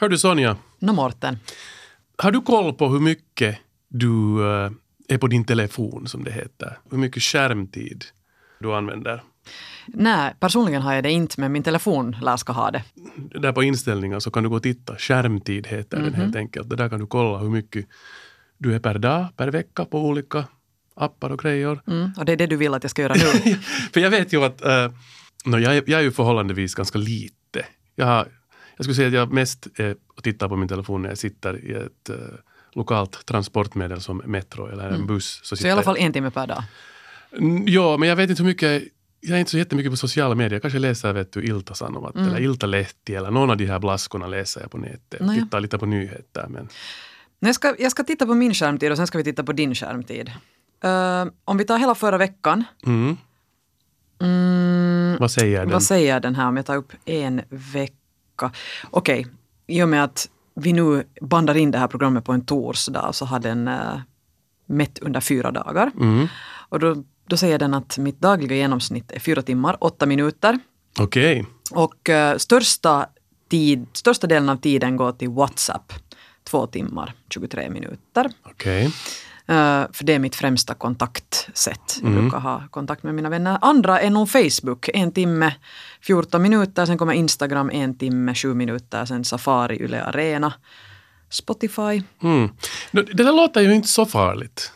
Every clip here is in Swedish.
Hör du Sonja, Nå Mårten. har du koll på hur mycket du eh, är på din telefon, som det heter? Hur mycket skärmtid du använder? Nej, personligen har jag det inte, men min telefon lär ska ha det. Där på inställningar så kan du gå och titta. Skärmtid heter den helt enkelt. Där kan du kolla hur mycket du är per dag, per vecka på olika appar och grejer. Mm, och det är det du vill att jag ska göra nu. För jag vet ju att uh, no, jag, jag är ju förhållandevis ganska lite. Jag, har, jag skulle säga att jag mest är och tittar på min telefon när jag sitter i ett eh, lokalt transportmedel som metro eller en buss. Så sitter i alla fall en timme per dag. Mm, Ja, men jag vet inte hur mycket jag är inte så jättemycket på sociala medier. Jag kanske läser vet du, Ilta-Sanomat Mm. eller Iltalehti eller någon av de här blaskorna läser jag på nätet. Nåja. Tittar lite på nyheter. Men Jag ska, jag ska titta på min skärmtid och sen ska vi titta på din skärmtid. Eh, om vi tar hela förra veckan. mm, Mm, vad säger den? vad säger den här om jag tar upp en vecka? Okej, i och med att vi nu bandar in det här programmet på en torsdag så har den uh, mätt under fyra dagar. Mm, Och då, då säger den att mitt dagliga genomsnitt är fyra timmar, åtta minuter. Okej. Och eh, största, tid, största delen av tiden går till WhatsApp. Två timmar, 23 minuter. Okej. Eh, för det är mitt främsta kontaktsätt. Jag brukar ha kontakt med mina vänner. Andra är nog Facebook, en timme, 14 minuter. Sen kommer Instagram, en timme, 7 minuter. Sen Safari, Yle Arena, Spotify. Mm. No, Det där låter ju inte så farligt.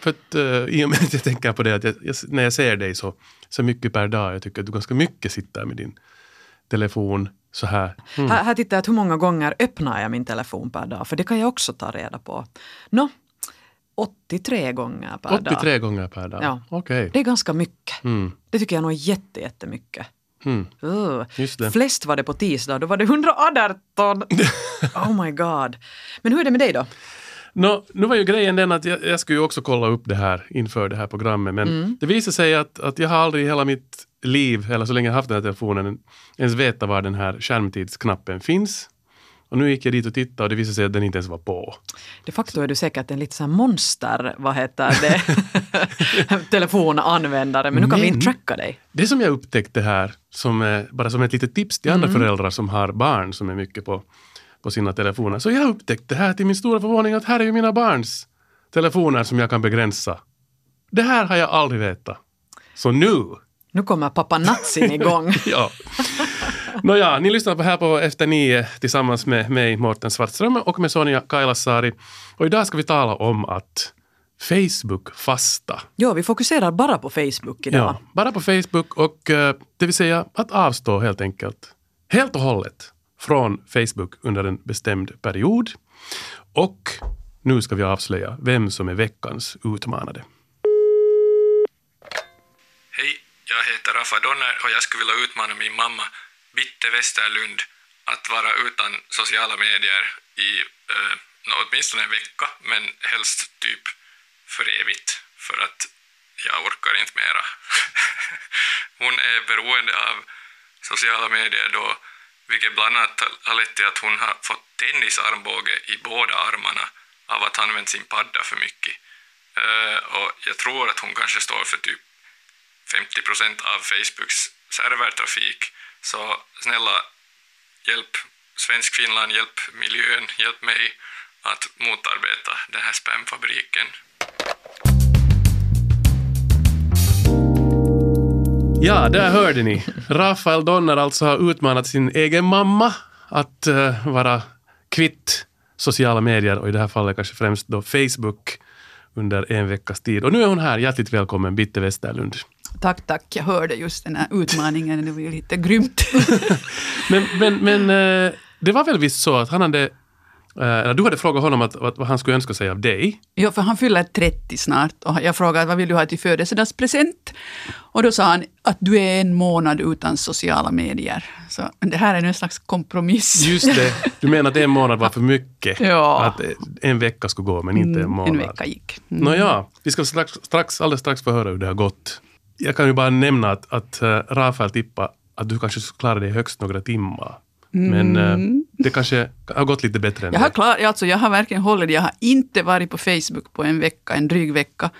För att, eh, I och med att jag tänker på det att jag, jag, när jag ser dig så, så mycket per dag, jag tycker att du ganska mycket sitter med din telefon så här. Mm. Här, här tittar jag att hur många gånger öppnar jag min telefon per dag. För det kan jag också ta reda på. Nå, 83 gånger per dag. 83 gånger per dag? Ja. Okej. Det är ganska mycket. Mm. Det tycker jag nog är jätte, jättemycket. Mm. Uh. Flest var det på tisdag, då var det 118. oh my god. Men hur är det med dig då? Nå, nu var ju grejen den att jag, jag skulle ju också kolla upp det här inför det här programmet men Mm. det visade sig att, att jag har aldrig i hela mitt liv, eller så länge jag haft den här telefonen, ens veta var den här skärmtidsknappen finns. Och nu gick jag dit och tittade och det visade sig att den inte ens var på. De facto är du säkert en lite så här monster, vad heter det, telefonanvändare. Men nu kan vi Men- inte tracka dig. Det som jag upptäckte här, som bara som ett litet tips till andra Mm. föräldrar som har barn som är mycket på, på sina telefoner. Så jag upptäckte här till min stora förvåning att här är ju mina barns telefoner som jag kan begränsa. Det här har jag aldrig vetat. Så nu Nu kommer pappa Natsin igång. ja. Nåja, ni lyssnar på här på Efter nio tillsammans med mig, Mårten Svartström och med Sonja Kailasari. Och idag ska vi tala om att Facebook fasta. Jo, vi fokuserar bara på Facebook idag. Ja, bara på Facebook och eh, det vill säga att avstå helt enkelt. Helt och hållet från Facebook under en bestämd period. Och nu ska vi avslöja vem som är veckans utmanade. Hej, jag heter Rafa Donner och jag skulle vilja utmana min mamma Bitte Westerlund att vara utan sociala medier i eh, åtminstone en vecka, men helst typ för evigt, för att jag orkar inte mera. hon är beroende av sociala medier då, vilket bland annat har lett till att hon har fått tennisarmbåge i båda armarna av att ha använt sin padda för mycket. Eh, och jag tror att hon kanske står för typ 50 procent av Facebooks servertrafik. Så snälla, hjälp Svensk Finland, hjälp miljön, hjälp mig att motarbeta den här spamfabriken. Ja, där hörde ni. Rafael Donner alltså har utmanat sin egen mamma att uh, vara kvitt sociala medier och i det här fallet kanske främst då Facebook under en veckas tid. Och nu är hon här. Hjärtligt välkommen, Bitte Westerlund. Tack, tack. Jag hörde just den här utmaningen. Det var ju lite grymt. Men, men, men eh, det var väl visst så att han hade eh, du hade frågat honom att, att, vad han skulle önska sig av dig. ja, för han fyller 30 snart och jag frågade vad vill du ha till födelsedagspresent? Och då sa han att du är en månad utan sociala medier. Så det här är en slags kompromiss. Just det, du menar att en månad var för mycket? Ja. Att eh, en vecka skulle gå, men inte en månad? En vecka gick. Mm. Nåja, vi ska strax, strax, alldeles strax få höra hur det har gått. Jag kan ju bara nämna att, att uh, Rafael tippade att du kanske skulle klara dig högst några timmar. Men uh, det kanske har gått lite bättre än Jag har, klar, alltså jag har verkligen hållit det. Jag har inte varit på Facebook på en vecka, en dryg vecka.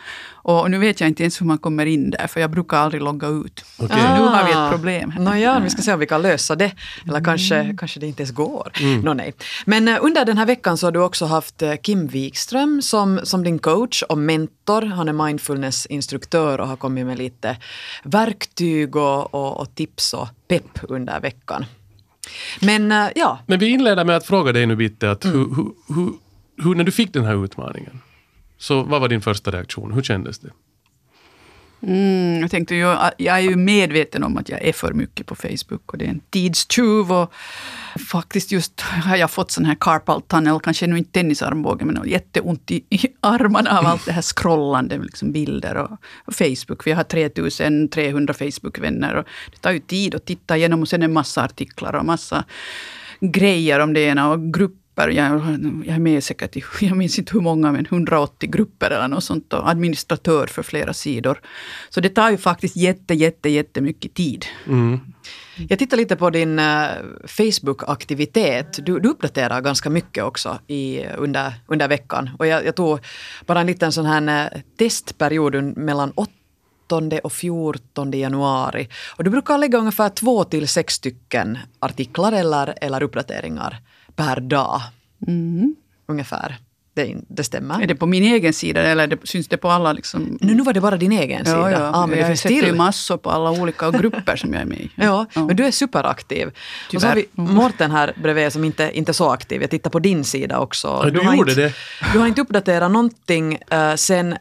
Och nu vet jag inte ens hur man kommer in där, för jag brukar aldrig logga ut. Okej. Så nu har vi ett problem. här. Nåja, vi ska se om vi kan lösa det. Eller kanske, kanske det inte ens går. Nå, nej. Men eh, under den här veckan så har du också haft eh, Kim Wikström som, som din coach och mentor. Han är mindfulnessinstruktör och har kommit med lite verktyg och, och, och tips och pepp under veckan. Men eh, ja, Men vi inleder med att fråga dig nu Bitte, att hur, hur, hur, hur, när du fick den här utmaningen, så vad var din första reaktion? Hur kändes det? Mm, jag tänkte ju, jag är ju medveten om att jag är för mycket på Facebook och det är en tidstjuv. Och faktiskt just har jag fått sån här carpal tunnel, kanske nu inte tennisarmbåge, men jätteont i, i armarna av allt det här scrollande, liksom bilder och, och Facebook. Vi har 3300 Facebook-vänner och det tar ju tid att titta igenom och sen en massa artiklar och massa grejer om det ena och grupper. Jag, jag är med säkert i, jag minns inte hur många, men 180 grupper eller något sånt och administratör för flera sidor. Så det tar ju faktiskt jätte, jätte, jättemycket tid. Jag tittar lite på din eh, Facebook-aktivitet. Du, du uppdaterar ganska mycket också i, under, under veckan. Och jag, jag tog bara en liten sån här eh, testperiod mellan 8 och 14 januari. Och du brukar lägga ungefär två till sex stycken artiklar eller, eller uppdateringar per dag. Ungefär. Det, det stämmer. Är det på min egen sida eller det, syns det på alla? Liksom? Nu, nu var det bara din egen sida. Ja, ja. Ah, men det jag finns sätter ju massor på alla olika grupper som jag är med i. Ja, men du är superaktiv. Och så har vi Tyvärr. Mårten här bredvid som inte, inte är så aktiv. Jag tittar på din sida också. Ja, du har gjorde inte, det. Du har inte uppdaterat någonting uh, sen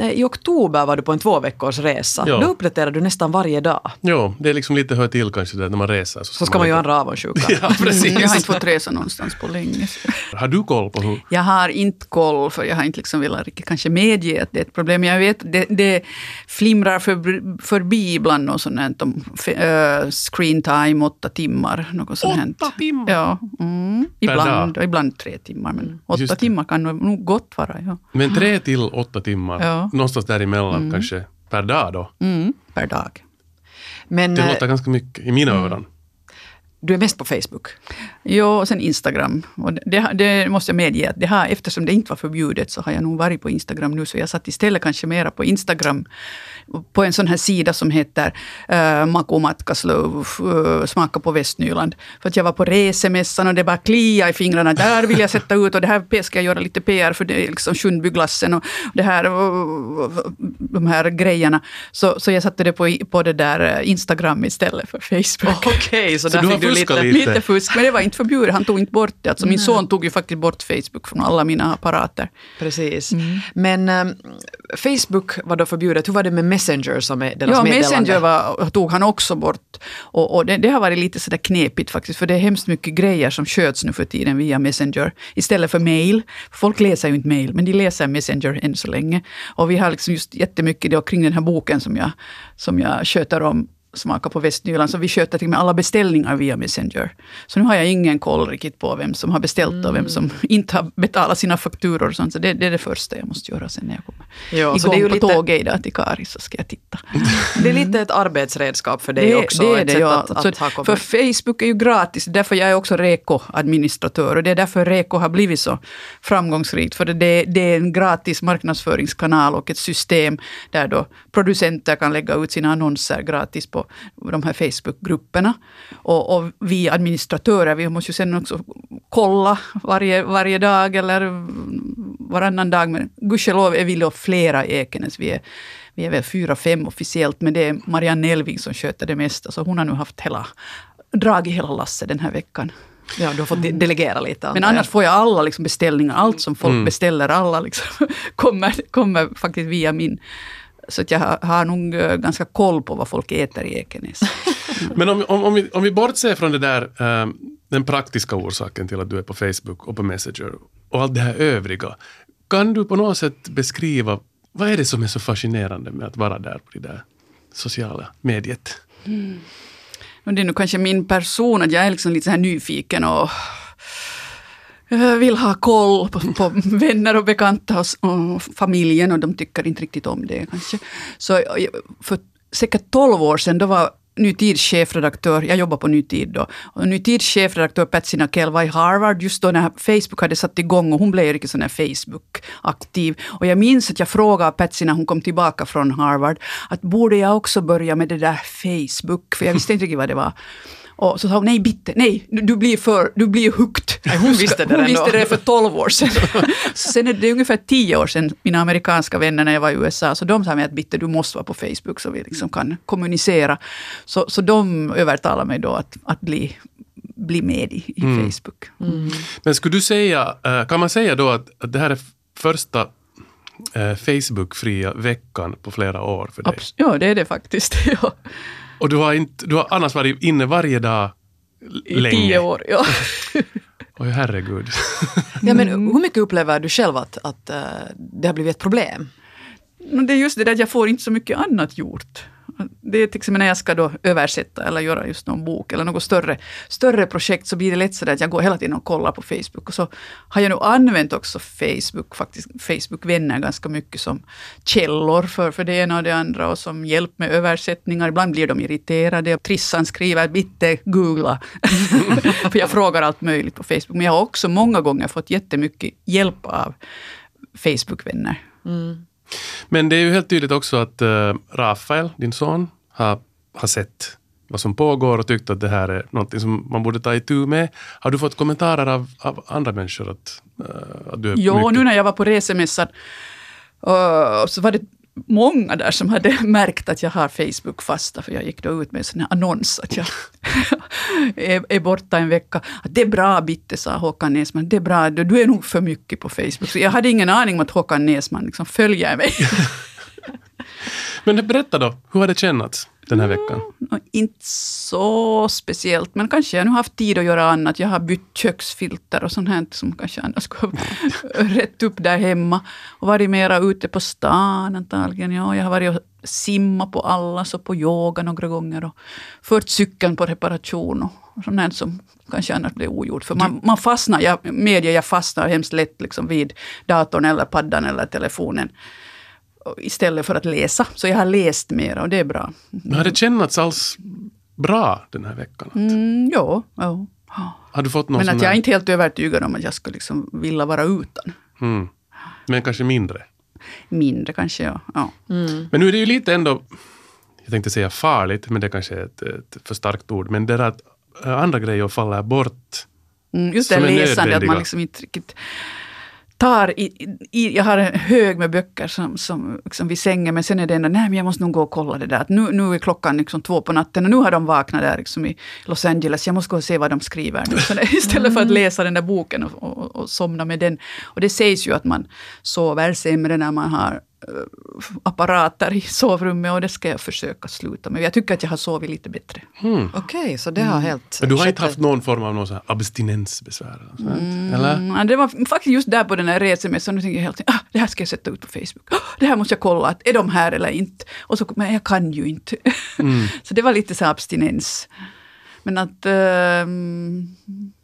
i oktober var du på en två veckors resa. Ja. Då uppdaterar du nästan varje dag. Jo, det är liksom lite hör till kanske där när man reser. Så ska man ju ha en avundsjuka. Ja, precis. Mm, jag har inte fått resa någonstans på länge. Har du koll på hur... Jag har inte koll, för jag har inte liksom velat riktigt kanske medge att det är ett problem. Jag vet det, det flimrar för, förbi ibland något sånt här, om uh, screen time, åtta timmar. Något sånt. Åtta timmar? Ja, mm, ibland, ibland tre timmar. Men åtta Just timmar kan nog gott vara. Ja. Men tre till åtta timmar, Ja. Någonstans däremellan kanske per dag då. Mm, per dag. Men Det eh, låter ganska mycket i mina öron. Du är mest på Facebook. Jo, och sen Instagram. Och det, det måste jag medge, att det har, eftersom det inte var förbjudet så har jag nog varit på Instagram nu. Så jag satt istället kanske mera på Instagram, på en sån här sida som heter uh, Maku Matkaslöv, uh, Smaka på Västnyland. För att jag var på resemässan och det bara klia i fingrarna. Där vill jag sätta ut och det här ska jag göra lite PR för det är liksom Sundbyglassen och det här, och, de här grejerna. Så, så jag satte det på, på det där eh, Instagram istället för Facebook. Okej, så, Så där har fick du fuskat lite... lite? Fusk, men det var inte förbjudet. Han tog inte bort det. Alltså min son tog ju faktiskt bort Facebook från alla mina apparater. Precis. Mm. Men eh, Facebook var då förbjudet. Hur var det med Messenger som är deras Ja, meddelande? Messenger var, tog han också bort. Och, och det, det har varit lite sådär knepigt faktiskt, för det är hemskt mycket grejer som sköts nu för tiden via Messenger istället för mail. Folk läser ju inte mail, men de läser Messenger än så länge. Och vi har liksom just jättemycket det kring den här boken som jag, som jag sköter om smaka på Västnyland, så vi sköter till med alla beställningar via Messenger. Så nu har jag ingen koll riktigt på vem som har beställt och vem som inte har betalat sina fakturor och sånt. Så det, det är det första jag måste göra sen när jag kommer Ja, så igång det är ju på lite- tåget idag till Kari, så ska jag titta. Det är lite ett arbetsredskap för dig Det, också. det är det, ja. att, att kommit. för Facebook är ju gratis, därför jag är också Reko-administratör. Och det är därför Reko har blivit så framgångsrikt. För det, det är en gratis marknadsföringskanal och ett system där då producenter kan lägga ut sina annonser gratis på de här Facebookgrupperna. Och, och vi administratörer, vi måste ju sen också kolla varje, varje dag eller varannan dag. Men gudskelov är vi då flera i Ekenäs. Vi är, vi är väl fyra, fem officiellt, men det är Marianne Elving som sköter det mesta. Så hon har nu haft hela, dragit hela lasset den här veckan. Ja, du har fått de- delegera lite. Men annars får jag alla liksom beställningar, allt som folk beställer, alla liksom kommer, kommer faktiskt via min. Så att jag har, nog eh, ganska koll på vad folk äter i Ekenäs. Men om, om, om, vi, om vi bortser från det där, ehm, den praktiska orsaken till att du är på Facebook och på Messenger och allt det här övriga. Kan du på något sätt beskriva, vad är det som är så fascinerande med att vara där på det där sociala mediet? Och det är nog kanske min person, att jag är liksom lite så här nyfiken och vill ha koll på, på vänner och bekanta och, och familjen och de tycker inte riktigt om det kanske. Så för säkert 12 år sedan, då var Ny Tids chefredaktör, jag jobbar på Ny Tid då, och Ny Tids chefredaktör Patsy Nakell var i Harvard just då när Facebook hade satt igång och hon blev ju riktigt sån här Facebook-aktiv. Och jag minns att jag frågade Patsy när hon kom tillbaka från Harvard, att borde jag också börja med det där Facebook? För jag visste inte riktigt vad det var. Och så sa hon, nej Bitte, nej, du blir för, du blir hooked. Nej, hon visste det Hon visste det för 12 år sedan. Så sen är det ungefär 10 år sedan, mina amerikanska vänner när jag var i USA, så de sa mig att Bitte, du måste vara på Facebook så vi liksom kan kommunicera. Så, så de övertalade mig då att, att bli, bli med i, i Facebook. Men skulle du säga, eh, kan man säga då att, att det här är första eh, Facebook-fria veckan på flera år för dig? Abs- ja, det är det faktiskt. Ja. Och du har, inte, du har annars varit inne varje dag l- I länge? tio år. Ja. Oj, herregud. Ja, men hur mycket upplever du själv att, att eh, det har blivit ett problem? Men det är just det där att jag får inte så mycket annat gjort. Det är till exempel när jag ska då översätta eller göra just någon bok eller något större, större projekt så blir det lätt så att jag går hela tiden och kollar på Facebook. Och så har jag nu använt också Facebook, faktiskt Facebook-vänner ganska mycket som källor för, för det ena och det andra och som hjälp med översättningar. Ibland blir de irriterade. Trissan skriver bitte googla. för jag frågar allt möjligt på Facebook. Men jag har också många gånger fått jättemycket hjälp av Facebook-vänner. Mm. Men det är ju helt tydligt också att uh, Rafael, din son, har, har sett vad som pågår och tyckt att det här är något som man borde ta itu med. Har du fått kommentarer av, av andra människor att, eh, att du är Jo, mycket... nu när jag var på resemässan uh, så var det många där som hade märkt att jag har Facebook-fasta, för jag gick då ut med en sån här annons att jag är, är borta en vecka. Att det är bra Bitte, sa Håkan Näsman. Det är bra, du, är nog för mycket på Facebook. Så jag hade ingen aning om att Håkan Näsman liksom följer mig. Men berätta då, hur har det kännats den här veckan? Och inte så speciellt, men kanske jag nu har haft tid att göra annat. Jag har bytt köksfilter och sånt här som kanske annars skulle ha rätt upp där hemma. Och varit mera ute på stan antagligen. Ja, jag har varit och simmat på Allas och på yoga några gånger och fört cykeln på reparation och och sånt här som kanske annars blir ogjort. För man, man fastnar, jag medger, jag fastnar hemskt lätt liksom vid datorn eller paddan eller telefonen istället för att läsa. Så jag har läst mer och det är bra. Men har det kännats alls bra den här veckan? Mm, ja, ja. Har du fått någon Men att jag är inte helt övertygad om att jag skulle liksom vilja vara utan. Mm. Men kanske mindre? Mindre kanske, ja. ja. Men nu är det ju lite ändå, jag tänkte säga farligt, men det kanske är ett, ett för starkt ord, men det där att äh, andra grejer faller bort. Mm, just det läsande, att man liksom inte riktigt tar i, i, jag har en hög med böcker som, som liksom vid sängen, men sen är det ändå, nej men jag måste nog gå och kolla det där. Att nu, nu är klockan liksom två på natten och nu har de vaknat där liksom i Los Angeles. Jag måste gå och se vad de skriver nu. Så istället för att läsa den där boken och, och, och somna med den. Och det sägs ju att man sover sämre när man har apparater i sovrummet och det ska jag försöka sluta med. Jag tycker att jag har sovit lite bättre. Okej, så det har helt... Men du har inte haft någon form av någon abstinensbesvär? sånt, Eller? Mm, ja, det var faktiskt just där på den här resemässan, nu tänker jag helt ah, det här ska jag sätta ut på Facebook. Ah, det här måste jag kolla, att, är de här eller inte? Och så, men jag kan ju inte. så det var lite så abstinens. Men att... ehm,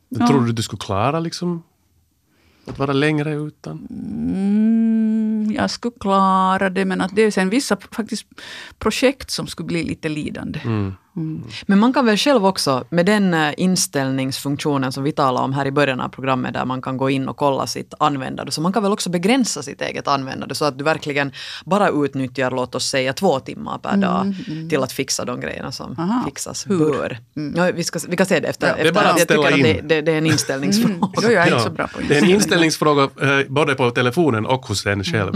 Men Tror du du skulle klara liksom att vara längre utan? Jag skulle klara det, men att det är sen vissa faktiskt projekt som skulle bli lite lidande. Mm. Men man kan väl själv också, med den eh, inställningsfunktionen som vi talade om här i början av programmet, där man kan gå in och kolla sitt användande, så man kan väl också begränsa sitt eget användande så att du verkligen bara utnyttjar, låt oss säga, två timmar per dag till att fixa de grejerna som Aha. fixas bör. Ja, vi, ska, vi kan se det efter. Ja, det är efter bara att ställa att det, in. det, det är en inställningsfråga. Jo, jag är inte så bra på det är en inställningsfråga eh, både på telefonen och hos en själv.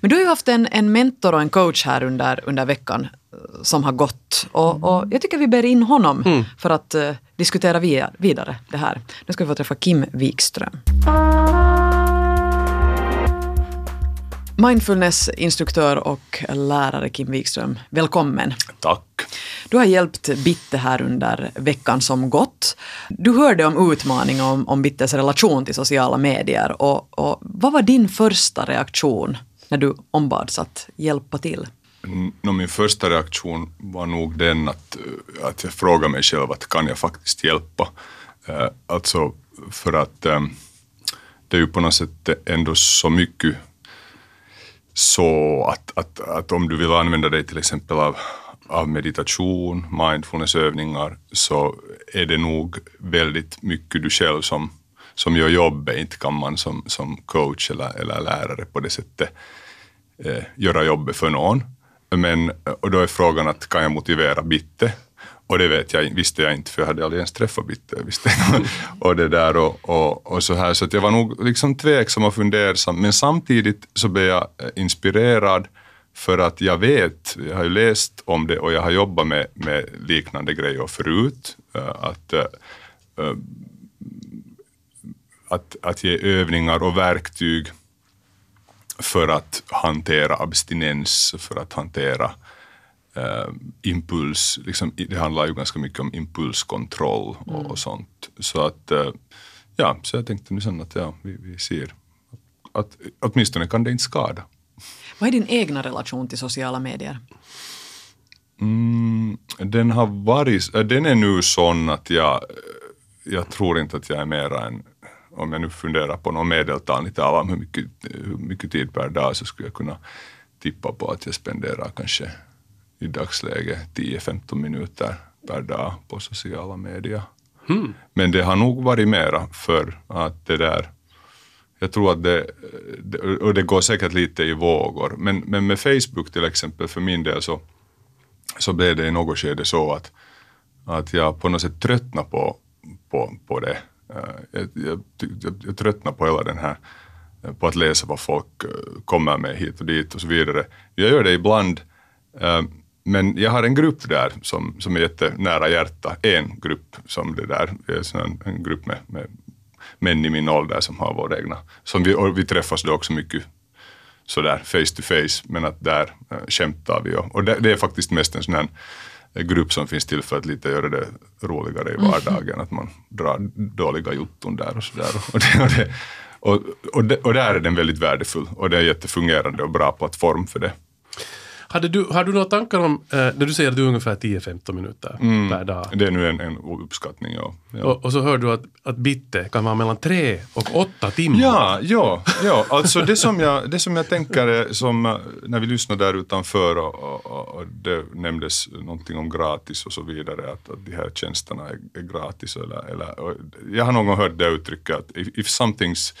Men du har ju haft en, en mentor och en coach här under, under veckan som har gått. Och, och jag tycker vi ber in honom för att eh, diskutera via, vidare det här. Nu ska vi få träffa Kim Wikström. Mindfulness-instruktör och lärare Kim Wikström, välkommen. Tack. Du har hjälpt Bitte här under veckan som gått. Du hörde om utmaningar om, om Bittes relation till sociala medier. Och, och vad var din första reaktion när du ombads att hjälpa till? No, min första reaktion var nog den att, eh, att jag frågade mig själv att kan jag faktiskt hjälpa? Eh, alltså för att eh, det är ju på något sätt ändå så mycket så att, att, att om du vill använda dig till exempel av, av meditation, mindfulnessövningar, så är det nog väldigt mycket du själv som, som gör jobbet. Inte kan man som, som coach eller, eller lärare på det sättet eh, göra jobbet för någon. Men, och då är frågan att kan jag motivera Bitte? Och det vet jag, visste jag inte, för jag hade aldrig ens träffat Bitte. Visste. och, det där och, och, och, så här, så att jag var nog liksom tveksam och fundersam, men samtidigt så blev jag eh, inspirerad för att jag vet, jag har ju läst om det och jag har jobbat med, med liknande grejer förut, eh, att, eh, att, att ge övningar och verktyg för att hantera abstinens, för att hantera uh, impuls. Liksom, det handlar ju ganska mycket om impulskontroll och, mm. och sånt. Så att, uh, ja, så jag tänkte nu sen att ja, vi, vi ser att åtminstone kan det inte skada. Vad är din egna relation till sociala medier? Mm, den har varit, äh, den är nu sån att jag, jag tror inte att jag är mera än om jag nu funderar på något medeltal, inte alla om hur mycket, hur mycket tid per dag så skulle jag kunna tippa på att jag spenderar kanske i dagsläget 10-15 minuter per dag på sociala medier. Mm. Men det har nog varit mera för att det där, jag tror att det, och det går säkert lite i vågor, men, men med Facebook till exempel för min del så, så blev det i något skede så att, att jag på något sätt tröttnade på, på, på det. Eh, jag, jag, jag, jag tröttnar på hela den här, eh, på att läsa vad folk eh, kommer med hit och dit och så vidare. Jag gör det ibland, men jag har en grupp där som, som är jättenära hjärta. En grupp som det där, är en, en grupp med, med män i min ålder som har våra egna. Som vi, och vi träffas då också mycket sådär face to face, men att där äh, skämtar vi. Och, och det, det, är faktiskt mest en sån här grupp som finns till för att lite göra det roligare i vardagen, mm. att man drar dåliga jotton där och sådär. Och, det, och, det, och, och, och där är den väldigt värdefull och det är jättefungerande och bra plattform för det. Hade du, har du några tankar om, eh, när du säger att du är ungefär 10-15 minuter mm, per dag? Det är nu en, en uppskattning, ja. ja. Och, och, så hör du att, att bitte kan vara mellan 3 och 8 timmar? Ja, ja, ja. alltså det som jag, det som jag tänker är som eh, när vi lyssnade där utanför och, och, och det nämndes någonting om gratis och så vidare, att, att de här tjänsterna är, är gratis. Eller, eller, jag har någon gång hört det uttrycket att if, if something's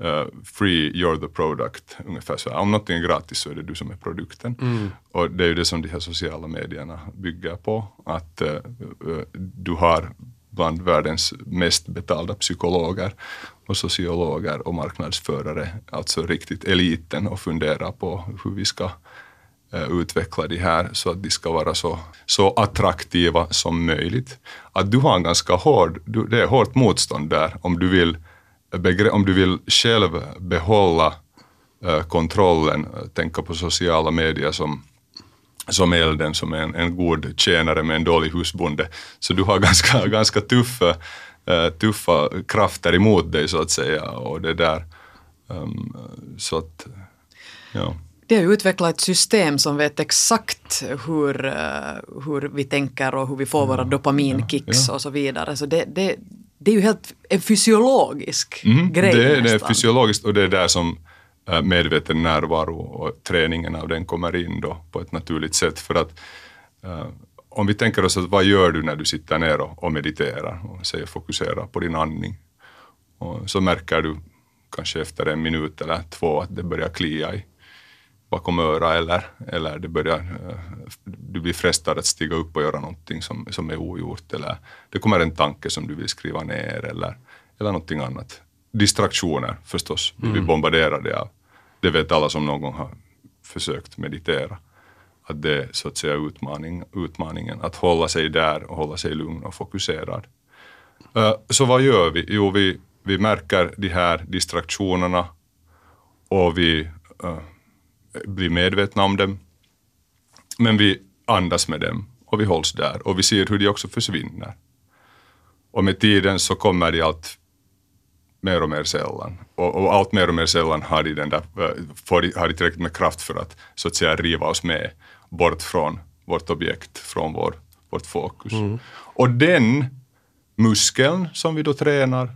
Uh, free, you're the product. Ungefär så. Om någonting är gratis så är det du som är produkten. Mm. Och det är ju det som de här sociala medierna bygger på. Att uh, uh, du har bland världens mest betalda psykologer och sociologer och marknadsförare, alltså riktigt eliten och fundera på hur vi ska utveckla de här så att de ska vara så, så attraktiva som möjligt. Att du har en ganska hård, du, det är hårt motstånd där om du vill om du vill själv behålla uh, kontrollen, tänka på sociala medier som, som elden, som en, en god tjänare med en dålig husbonde. Så du har ganska, ganska tuffa, uh, tuffa krafter emot dig så att säga. Och det där, um, så att, ja. Det har utvecklat ett system som vet exakt hur, hur vi tänker och hur vi får våra dopaminkicks ja, ja. och så vidare. Så det, det, det är ju helt en fysiologisk mm, grej det, nästan. det är fysiologiskt och det är där som äh, medveten närvaro och träningen av den kommer in då på ett naturligt sätt. För att äh, om vi tänker oss att vad gör du när du sitter ner och, och mediterar och säger fokusera på din andning. Och så märker du kanske efter en minut eller två att det börjar klia i bakom örat eller, eller det börjar, eh, du blir frestad att stiga upp och göra någonting som, som är ogjort eller det kommer en tanke som du vill skriva ner eller, eller någonting annat. Distraktioner förstås, vi blir mm. bombarderade av. Det vet alla som någon gång har försökt meditera. Att det är så att säga utmaning, utmaningen, att hålla sig där och hålla sig lugn och fokuserad. Uh, så vad gör vi? Jo, vi, vi märker de här distraktionerna och vi uh, blir medvetna om dem. Men vi andas med dem och vi hålls där och vi ser hur de också försvinner. Och med tiden så kommer de allt mer och mer sällan. Och, och allt mer och mer sällan har de, den där, får de, har de tillräckligt med kraft för att så att säga riva oss med bort från vårt objekt, från vår, vårt fokus. Mm. Och den muskeln som vi då tränar,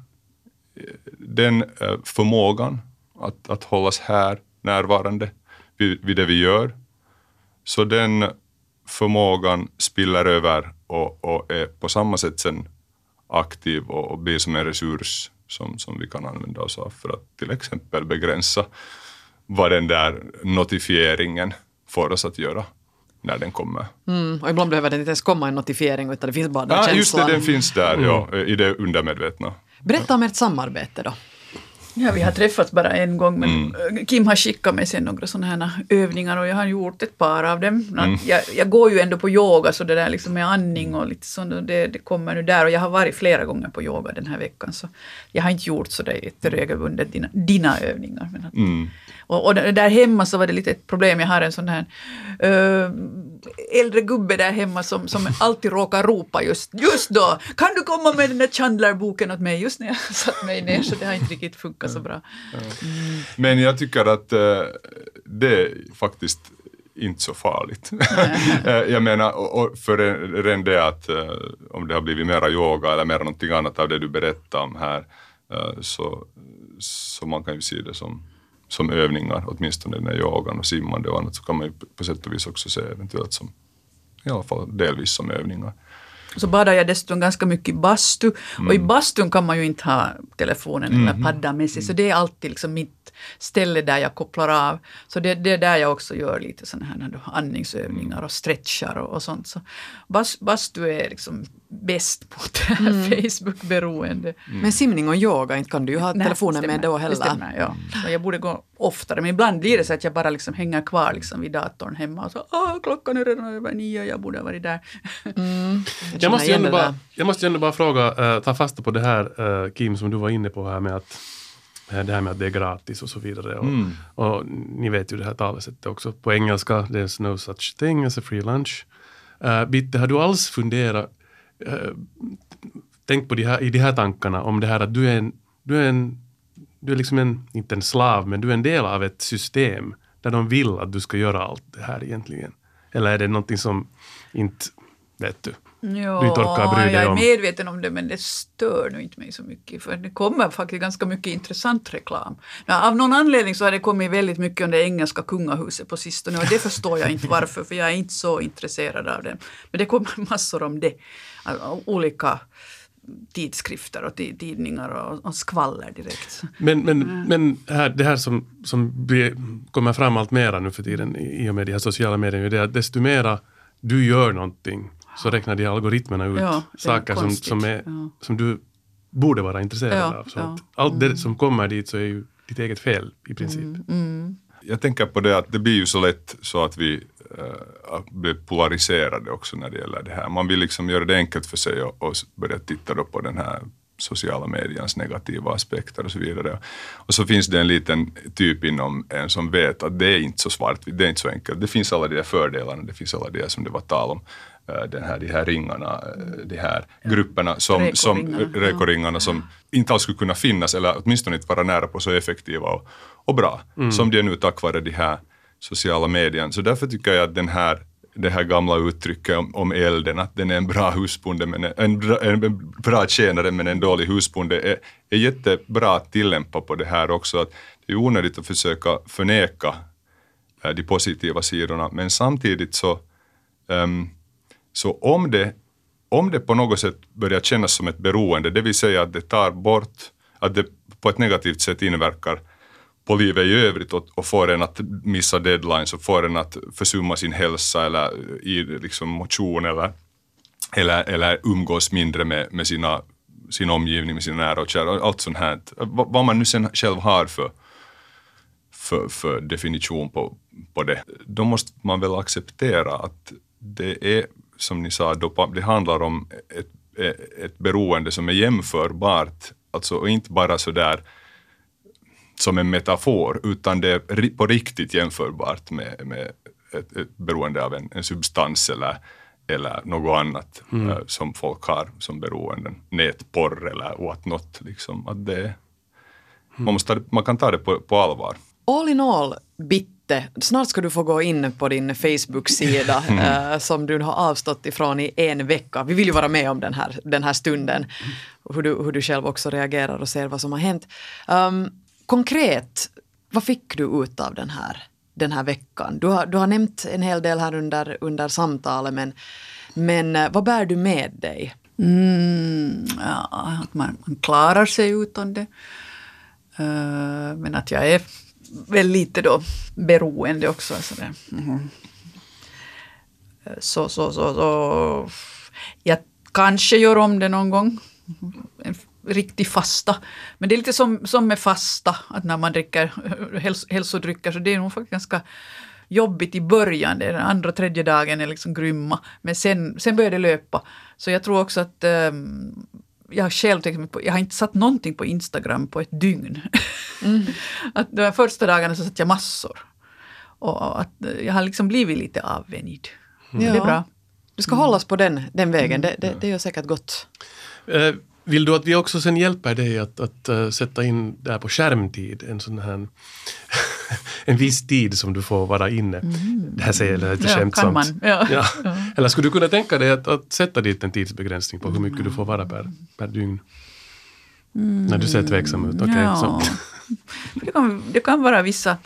den eh, förmågan att, att hållas här närvarande, vid, vid det vi gör. Så den förmågan spiller över och, och är på samma sätt sen aktiv och, och blir som en resurs som, som vi kan använda oss av för att till exempel begränsa vad den där notifieringen får oss att göra när den kommer. Mm, och ibland behöver det inte ens komma en notifiering utan det finns bara den Ja, känslan. just det, den finns där ja, i det undermedvetna. Berätta om ert samarbete då. Ja, vi har träffats bara en gång, men eh, Kim har skickat mig sen några sådana här övningar och jag har gjort ett par av dem. Jag, jag går ju ändå på yoga, så det där liksom med andning och lite sånt, och det, det kommer nu där. Och jag har varit flera gånger på yoga den här veckan, så jag har inte gjort så där jätteregelbundet dina, dina övningar. Men att, och, och där hemma så var det lite ett problem, jag har en sån här uh, äldre gubbe där hemma som, som alltid råkar ropa just, just då, kan du komma med den där Chandler-boken åt mig, just när jag satt mig ner, så det har inte riktigt funkat så bra. Men jag tycker att eh, det är faktiskt inte så farligt. Eh, jag menar, och, och för redan det att eh, om det har blivit mera yoga eller mera någonting annat av det du berättar om här, eh, så, så man kan ju se det som, som övningar, åtminstone den här yogan och simmande och annat, så kan man ju på sätt och vis också se eventuellt som, i alla fall delvis som övningar. Så badar jag dessutom ganska mycket i bastu. Och i bastun kan man ju inte ha telefonen eller paddan med sig. Så det är alltid liksom mitt ställe där jag kopplar av. Så det, det är där jag också gör lite sådana här andningsövningar och stretchar och, och sånt. Så bas, bastu är liksom bäst mot det här Facebook-beroende. Men simning och yoga, inte kan du ju ha Nej, telefonen stämmer. med då Det heller. stämmer, ja. Så jag borde gå oftare, men ibland blir det så att jag bara liksom hänger kvar liksom vid datorn hemma och så ah, klockan är redan över nio, jag borde ha varit där. Jag måste, ju igen ändå det bara, där. jag måste ju ändå bara fråga, eh, ta fasta på det här eh, Kim som du var inne på här med att eh, det här med att det är gratis och så vidare. Och, och ni vet ju det här talesättet också på engelska, there's no such thing as a free lunch. Uh, Bitte, har du alls funderat, Eh, tänk på de här, i de här tankarna om det här att du är en, du är en, du är liksom en, inte en slav, men du är en del av ett system där de vill att du ska göra allt det här egentligen. Eller är det någonting som inte, vet du, Ja, du inte bry dig jag är om? medveten om det men det stör nu inte mig så mycket för det kommer faktiskt ganska mycket intressant reklam. Ja, av någon anledning så har det kommit väldigt mycket om det engelska kungahuset på sistone och det förstår jag inte varför för jag är inte så intresserad av det. Men det kommer massor om det. Alltså, Olika tidskrifter och ti- tidningar och, och skvaller direkt. Men, men, men här, det här som, som kommer fram allt mera nu för tiden i och med de här sociala medierna, är det att desto mera du gör någonting så räknar de algoritmerna ut Ja, saker som, som, är, Ja. som du borde vara intresserad Ja, av. Så ja. Mm. att allt det som kommer dit så är ju ditt eget fel i princip. Jag tänker på det att det blir ju så lätt så att vi äh, blir polariserade också när det gäller det här. Man vill liksom göra det enkelt för sig och, och börja titta då på den här sociala mediens negativa aspekter och så vidare. Och så finns det en liten typ inom en som vet att det är inte så svart, det är inte så enkelt. Det finns alla de där fördelarna, det finns alla de där som det var tal om, den här, de här ringarna, eh, de här grupperna, som, som, Rekoringarna, ja. rekoringarna som inte alls skulle kunna finnas eller åtminstone inte vara nära på så effektiva och, och bra som de är nu tack vare de här sociala medierna. Så därför tycker jag att den här det här gamla uttrycket om, om elden, att den är en bra husbonde, men en, en, bra, en bra tjänare men en dålig husbonde, är, är jättebra att tillämpa på det här också. Att det är onödigt att försöka förneka eh, de positiva sidorna, men samtidigt så, ehm, så om, det, om det på något sätt börjar kännas som ett beroende, det vill säga att det tar bort, att det på ett negativt sätt inverkar på livet i övrigt och, och får en att missa deadlines och får en att försumma sin hälsa eller i liksom motion eller, eller, eller umgås mindre med, med sina, sin omgivning, med sina nära och kära, allt sånt här. Vad, vad man nu sen själv har för, för, för definition på, på det, då måste man väl acceptera att det är, som ni sa, det handlar om ett, ett beroende som är jämförbart, alltså och inte bara sådär som en metafor, utan det är på riktigt jämförbart med, med ett, ett beroende av en, en substans eller, eller något annat eh, som folk har som beroenden. Nätporr eller what not. Liksom. Att det, man, måste, man kan ta det på, på allvar. All in all, Bitte, snart ska du få gå in på din Facebook-sida eh, som du har avstått ifrån i en vecka. Vi vill ju vara med om den här, den här stunden. Hur du, hur du själv också reagerar och ser vad som har hänt. Um, konkret, vad fick du ut av den här den här veckan? Du har, du har nämnt en hel del här under, under samtalet men, men eh, vad bär du med dig? Mm, ja, att man, man klarar sig utan det. Uh, men att jag är väl lite då beroende också. Så. Mm. så, så, så, så. Jag kanske gör om det någon gång. En riktig fasta. Men det är lite som, som med fasta, att när man dricker häls hälsodrycker så det är nog faktiskt ganska jobbigt i början. Den andra, tredje dagen är liksom grymma. Men sen, sen börjar det löpa. Så jag tror också att um, jag har själv tänkt på, jag har inte satt någonting på Instagram på ett dygn. Mm. att de första dagarna så satt jag massor. Och att jag har liksom blivit lite avvänjd. Mm. Ja. Det är bra. Du ska mm. hållas på den, den vägen, det, det, det gör säkert gott. Uh, vill du att vi också sen hjälper dig att, att uh, sätta in där på skärmtid en sån här en viss tid som du får vara inne. Mm. Det här säger jag lite ja, skämtsamt. Ja. Ja. ja. Eller skulle du kunna tänka dig att, att sätta dit en tidsbegränsning på hur mycket du får vara per, per dygn? Mm. När du ser tveksam ut. Okay, ja. det, kan, det kan vara vissa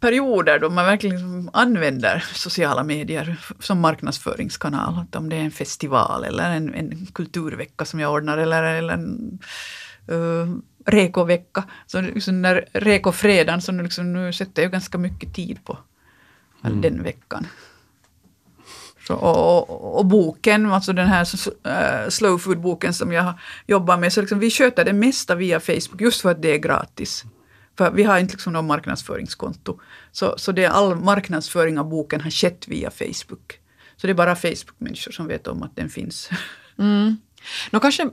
perioder då man verkligen liksom använder sociala medier som marknadsföringskanal. Om det är en festival eller en, en kulturvecka som jag ordnar eller, eller en uh, rekovecka. Så liksom när rekofredagen, så nu, liksom, nu sätter jag ganska mycket tid på mm. den veckan. Så, och, och, och, boken, alltså den här uh, slow food-boken som jag jobbar med, så liksom, vi sköter det mesta via Facebook just för att det är gratis. För vi har inte liksom någon marknadsföringskonto. Så, så det all marknadsföring av boken har skett via Facebook. Så det är bara Facebook-människor som vet om att den finns. Mm. Nå kanske,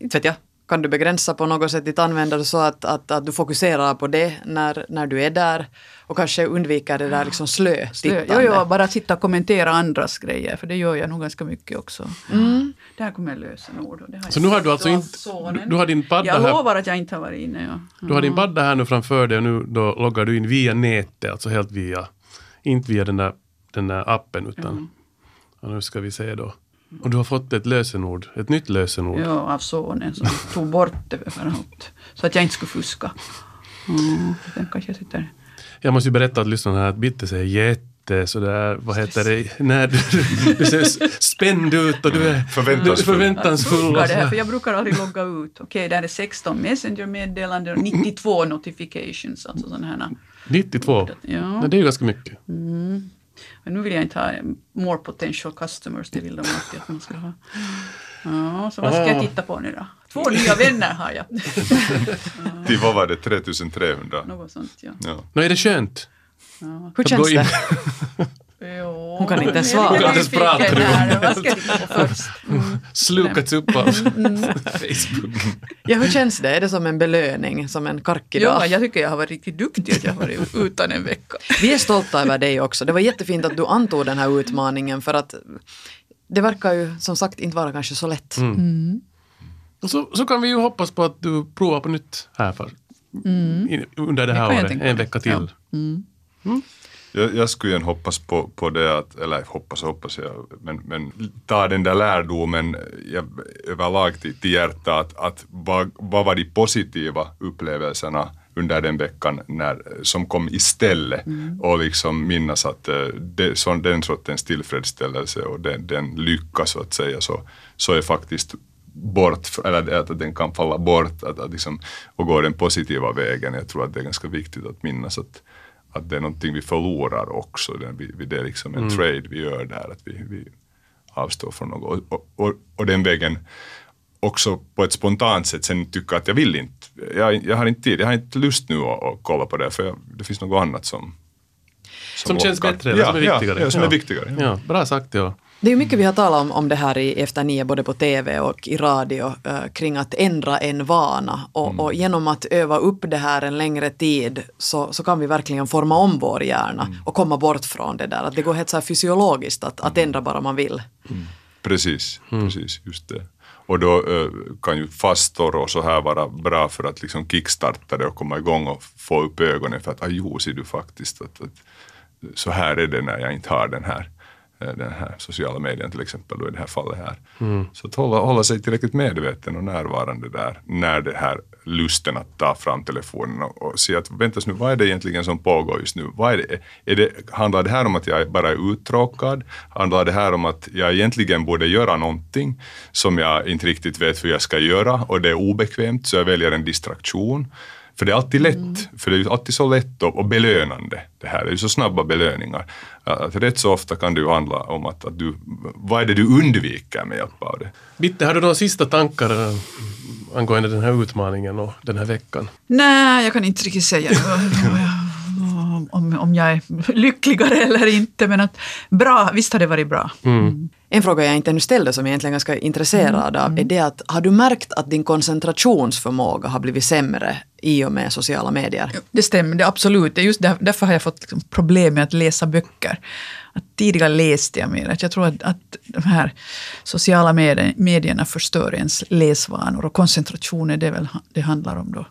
inte vet jag, kan du begränsa på något sätt ditt användande så att, att, att du fokuserar på det när, när du är där och kanske undviker det där liksom slö-tittande. Jo, jo, bara sitta och kommentera andras grejer för det gör jag nog ganska mycket också. Mm. Det här kommer. Och det har så nu har du alltså inte... Du, du, har din padda jag här. Jag lovar att jag inte har varit inne. Ja. Mm. Du har din padda här nu framför dig och nu då loggar du in via nätet, alltså helt via, inte via den där, den där appen utan, mm. nu ska vi se då. Och du har fått ett lösenord, ett nytt lösenord. Ja, av sonen som tog bort det för att, så att jag inte skulle fuska. Mm, den kanske sitter. Jag måste ju berätta att lyssnarna här att Bitte säger jätte sådär, vad heter det, när du, du ser spänd ut och du är förväntansfull. förväntansfull jag, det här, för jag brukar aldrig logga ut. Okej, okay, där är 16 Messenger-meddelanden och 92 notifications, alltså sådana här. 92? Ja. Det är ju ganska mycket. Mm. Men nu vill jag inte ha more potential customers, det vill de alltid att man ska ha. Ja, så vad ska jag titta på nu då? Två nya vänner har jag. Till vad var det, 3300? Något sånt, ja. ja. Nå, är det skönt? Ja. Hur känns det? Jo, hon kan inte ens svara. Hon kan inte ens prata. Vad ska jag titta på först? Mm. Slukats upp av mm. Facebook. Ja, hur känns det? Är det som en belöning, som en karkig Ja, jag tycker jag har varit riktigt duktig att jag har varit utan en vecka. Vi är stolta över dig också. Det var jättefint att du antog den här utmaningen för att det verkar ju som sagt inte vara kanske så lätt. Mm. Mm. Så, så kan vi ju hoppas på att du provar på nytt här för, mm. under det här det året, en vecka till. Ja. Jag, jag skulle igen hoppas på, på det att, eller hoppas och hoppas jag, men, men ta den där lärdomen jag, överlag till, till hjärtat, att, att vad, vad var de positiva upplevelserna under den veckan när, som kom istället mm. och liksom minnas att eh, det, så, den sortens tillfredsställelse och den, den lycka så att säga så, så är faktiskt bort, eller att den kan falla bort att, att liksom, och gå den positiva vägen. Jag tror att det är ganska viktigt att minnas att att det är någonting vi förlorar också. Det, det är liksom en mm. trade vi gör där, att vi, vi avstår från något. Och, och, och, den vägen också på ett spontant sätt sen tycka att jag vill inte, jag, jag har inte tid, jag har inte lust nu att, att kolla på det för jag, det finns något annat som som, som känns bättre, ja, som är viktigare. Ja, som är viktigare. Ja. ja. bra sagt. Ja. Det är mycket vi har talat om, om det här i Efter nio, både på TV och i radio, eh, kring att ändra en vana. Och, mm. och, genom att öva upp det här en längre tid så, så kan vi verkligen forma om vår hjärna mm. och komma bort från det där. Att det går helt så här fysiologiskt att, att ändra bara man vill. Mm. Precis, mm. precis, just det. Och då uh, kan ju fastor och så här vara bra för att liksom kickstarta det och komma igång och få upp ögonen för att ah, jo, ser du faktiskt att, att så här är det när jag inte har den här Eh, den här sociala medien till exempel då i det här fallet här. Mm. Så att hålla, hålla sig tillräckligt medveten och närvarande där när det här lusten att ta fram telefonen och, och se att vänta nu, vad är det egentligen som pågår just nu? Vad är det, är det, handlar det här om att jag bara är uttråkad? Handlar det här om att jag egentligen borde göra någonting som jag inte riktigt vet hur jag ska göra och det är obekvämt så jag väljer en distraktion? För det är alltid lätt, mm. för det är alltid så lätt och, och belönande det här. Det är ju så snabba belöningar. Att rätt så ofta kan det ju handla om att, att du, vad är det du undviker med hjälp av det? Bitte, har du några sista tankar eh, angående den här utmaningen och den här veckan? Nej, jag kan inte riktigt säga om, om jag är lyckligare eller inte. Men att bra, visst har det varit bra. Mm. En fråga jag inte ännu ställde som jag egentligen är ganska intresserad av är det att har du märkt att din koncentrationsförmåga har blivit sämre i och med sociala medier? Det stämmer, det absolut. Det är just där, därför har jag fått liksom problem med att läsa böcker. Att tidigare läste jag mer. Att jag tror att, att de här sociala medierna förstör ens läsvanor och koncentrationen, det är väl det handlar om då.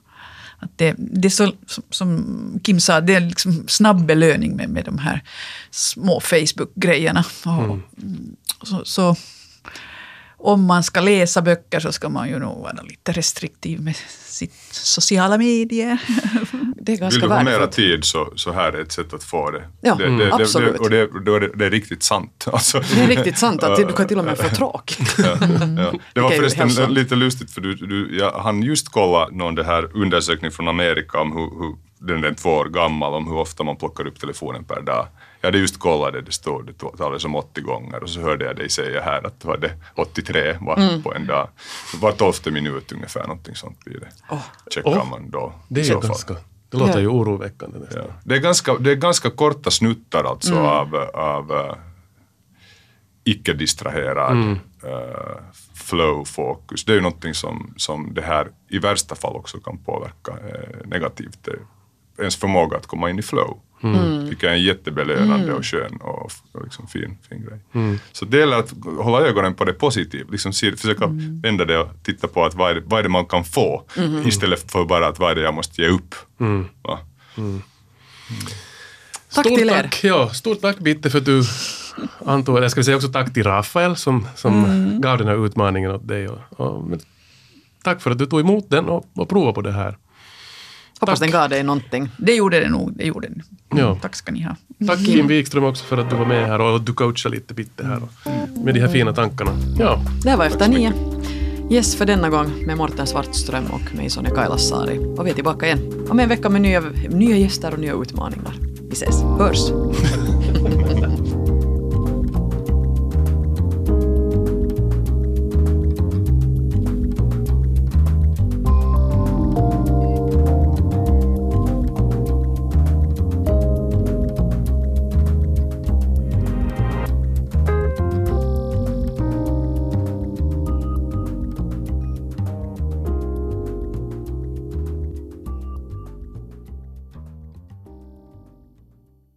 Att det, det är så, som Kim sa, det är liksom snabb belöning med, med de här små Facebook-grejerna. Mm. Så, så, om man ska läsa böcker så ska man ju nog vara lite restriktiv med sitt sociala medier. Det är ganska Vill du ha mera tid så, så här är ett sätt att få det. Ja, det, det, absolut. Det, och det, är det, det är riktigt sant. Alltså. Det är riktigt sant att du kan till och med få tråk. ja, ja. Det var förresten lite lustigt för du, du, jag hann just kolla någon det här undersökning från Amerika om hur, hur den är två år gammal, om hur ofta man plockar upp telefonen per dag. Jag hade just kollat det, det stod det talades om 80 gånger och så hörde jag dig säga här att det var det 83 var mm. på en dag. Var tolfte minut ungefär, någonting sånt blir det. Oh. Checkar oh. man då. Det är ganska, det låter ja. ju oroväckande nästan. Ja. Det, är ganska, det är ganska korta snuttar alltså mm. av, av uh, icke-distraherad mm. uh, flow-fokus. Det är ju någonting som, som det här i värsta fall också kan påverka uh, negativt. ens förmåga att komma in i flow. Mm. Vilket är en jättebelönande mm. och skön och, och liksom fin, fin grej. Mm. Så det gäller att hålla ögonen på det positiva, liksom försöka mm. vända det och titta på att vad är det, vad är det man kan få mm. istället för bara att vad är det jag måste ge upp. Mm. mm. Tack stort till er. Tack, ja, stort tack Bitte för att du antog, jag ska säga också tack till Rafael som, som gav den här utmaningen åt dig. Och, och tack för att du tog emot den och, och provade på det här. Hoppas den gav dig någonting. Det gjorde det nog. Det gjorde den. Ja. Tack ska ni ha. Tack Kim Wikström också för att du var med här och du coachade lite bitte här med de här fina tankarna. Ja. Det här var Efter nio. Yes för denna gång med Morten Svartström och mig Sonja Kailasari. Och vi är tillbaka igen om en vecka med nya, nya gäster och nya utmaningar. Vi ses, hörs!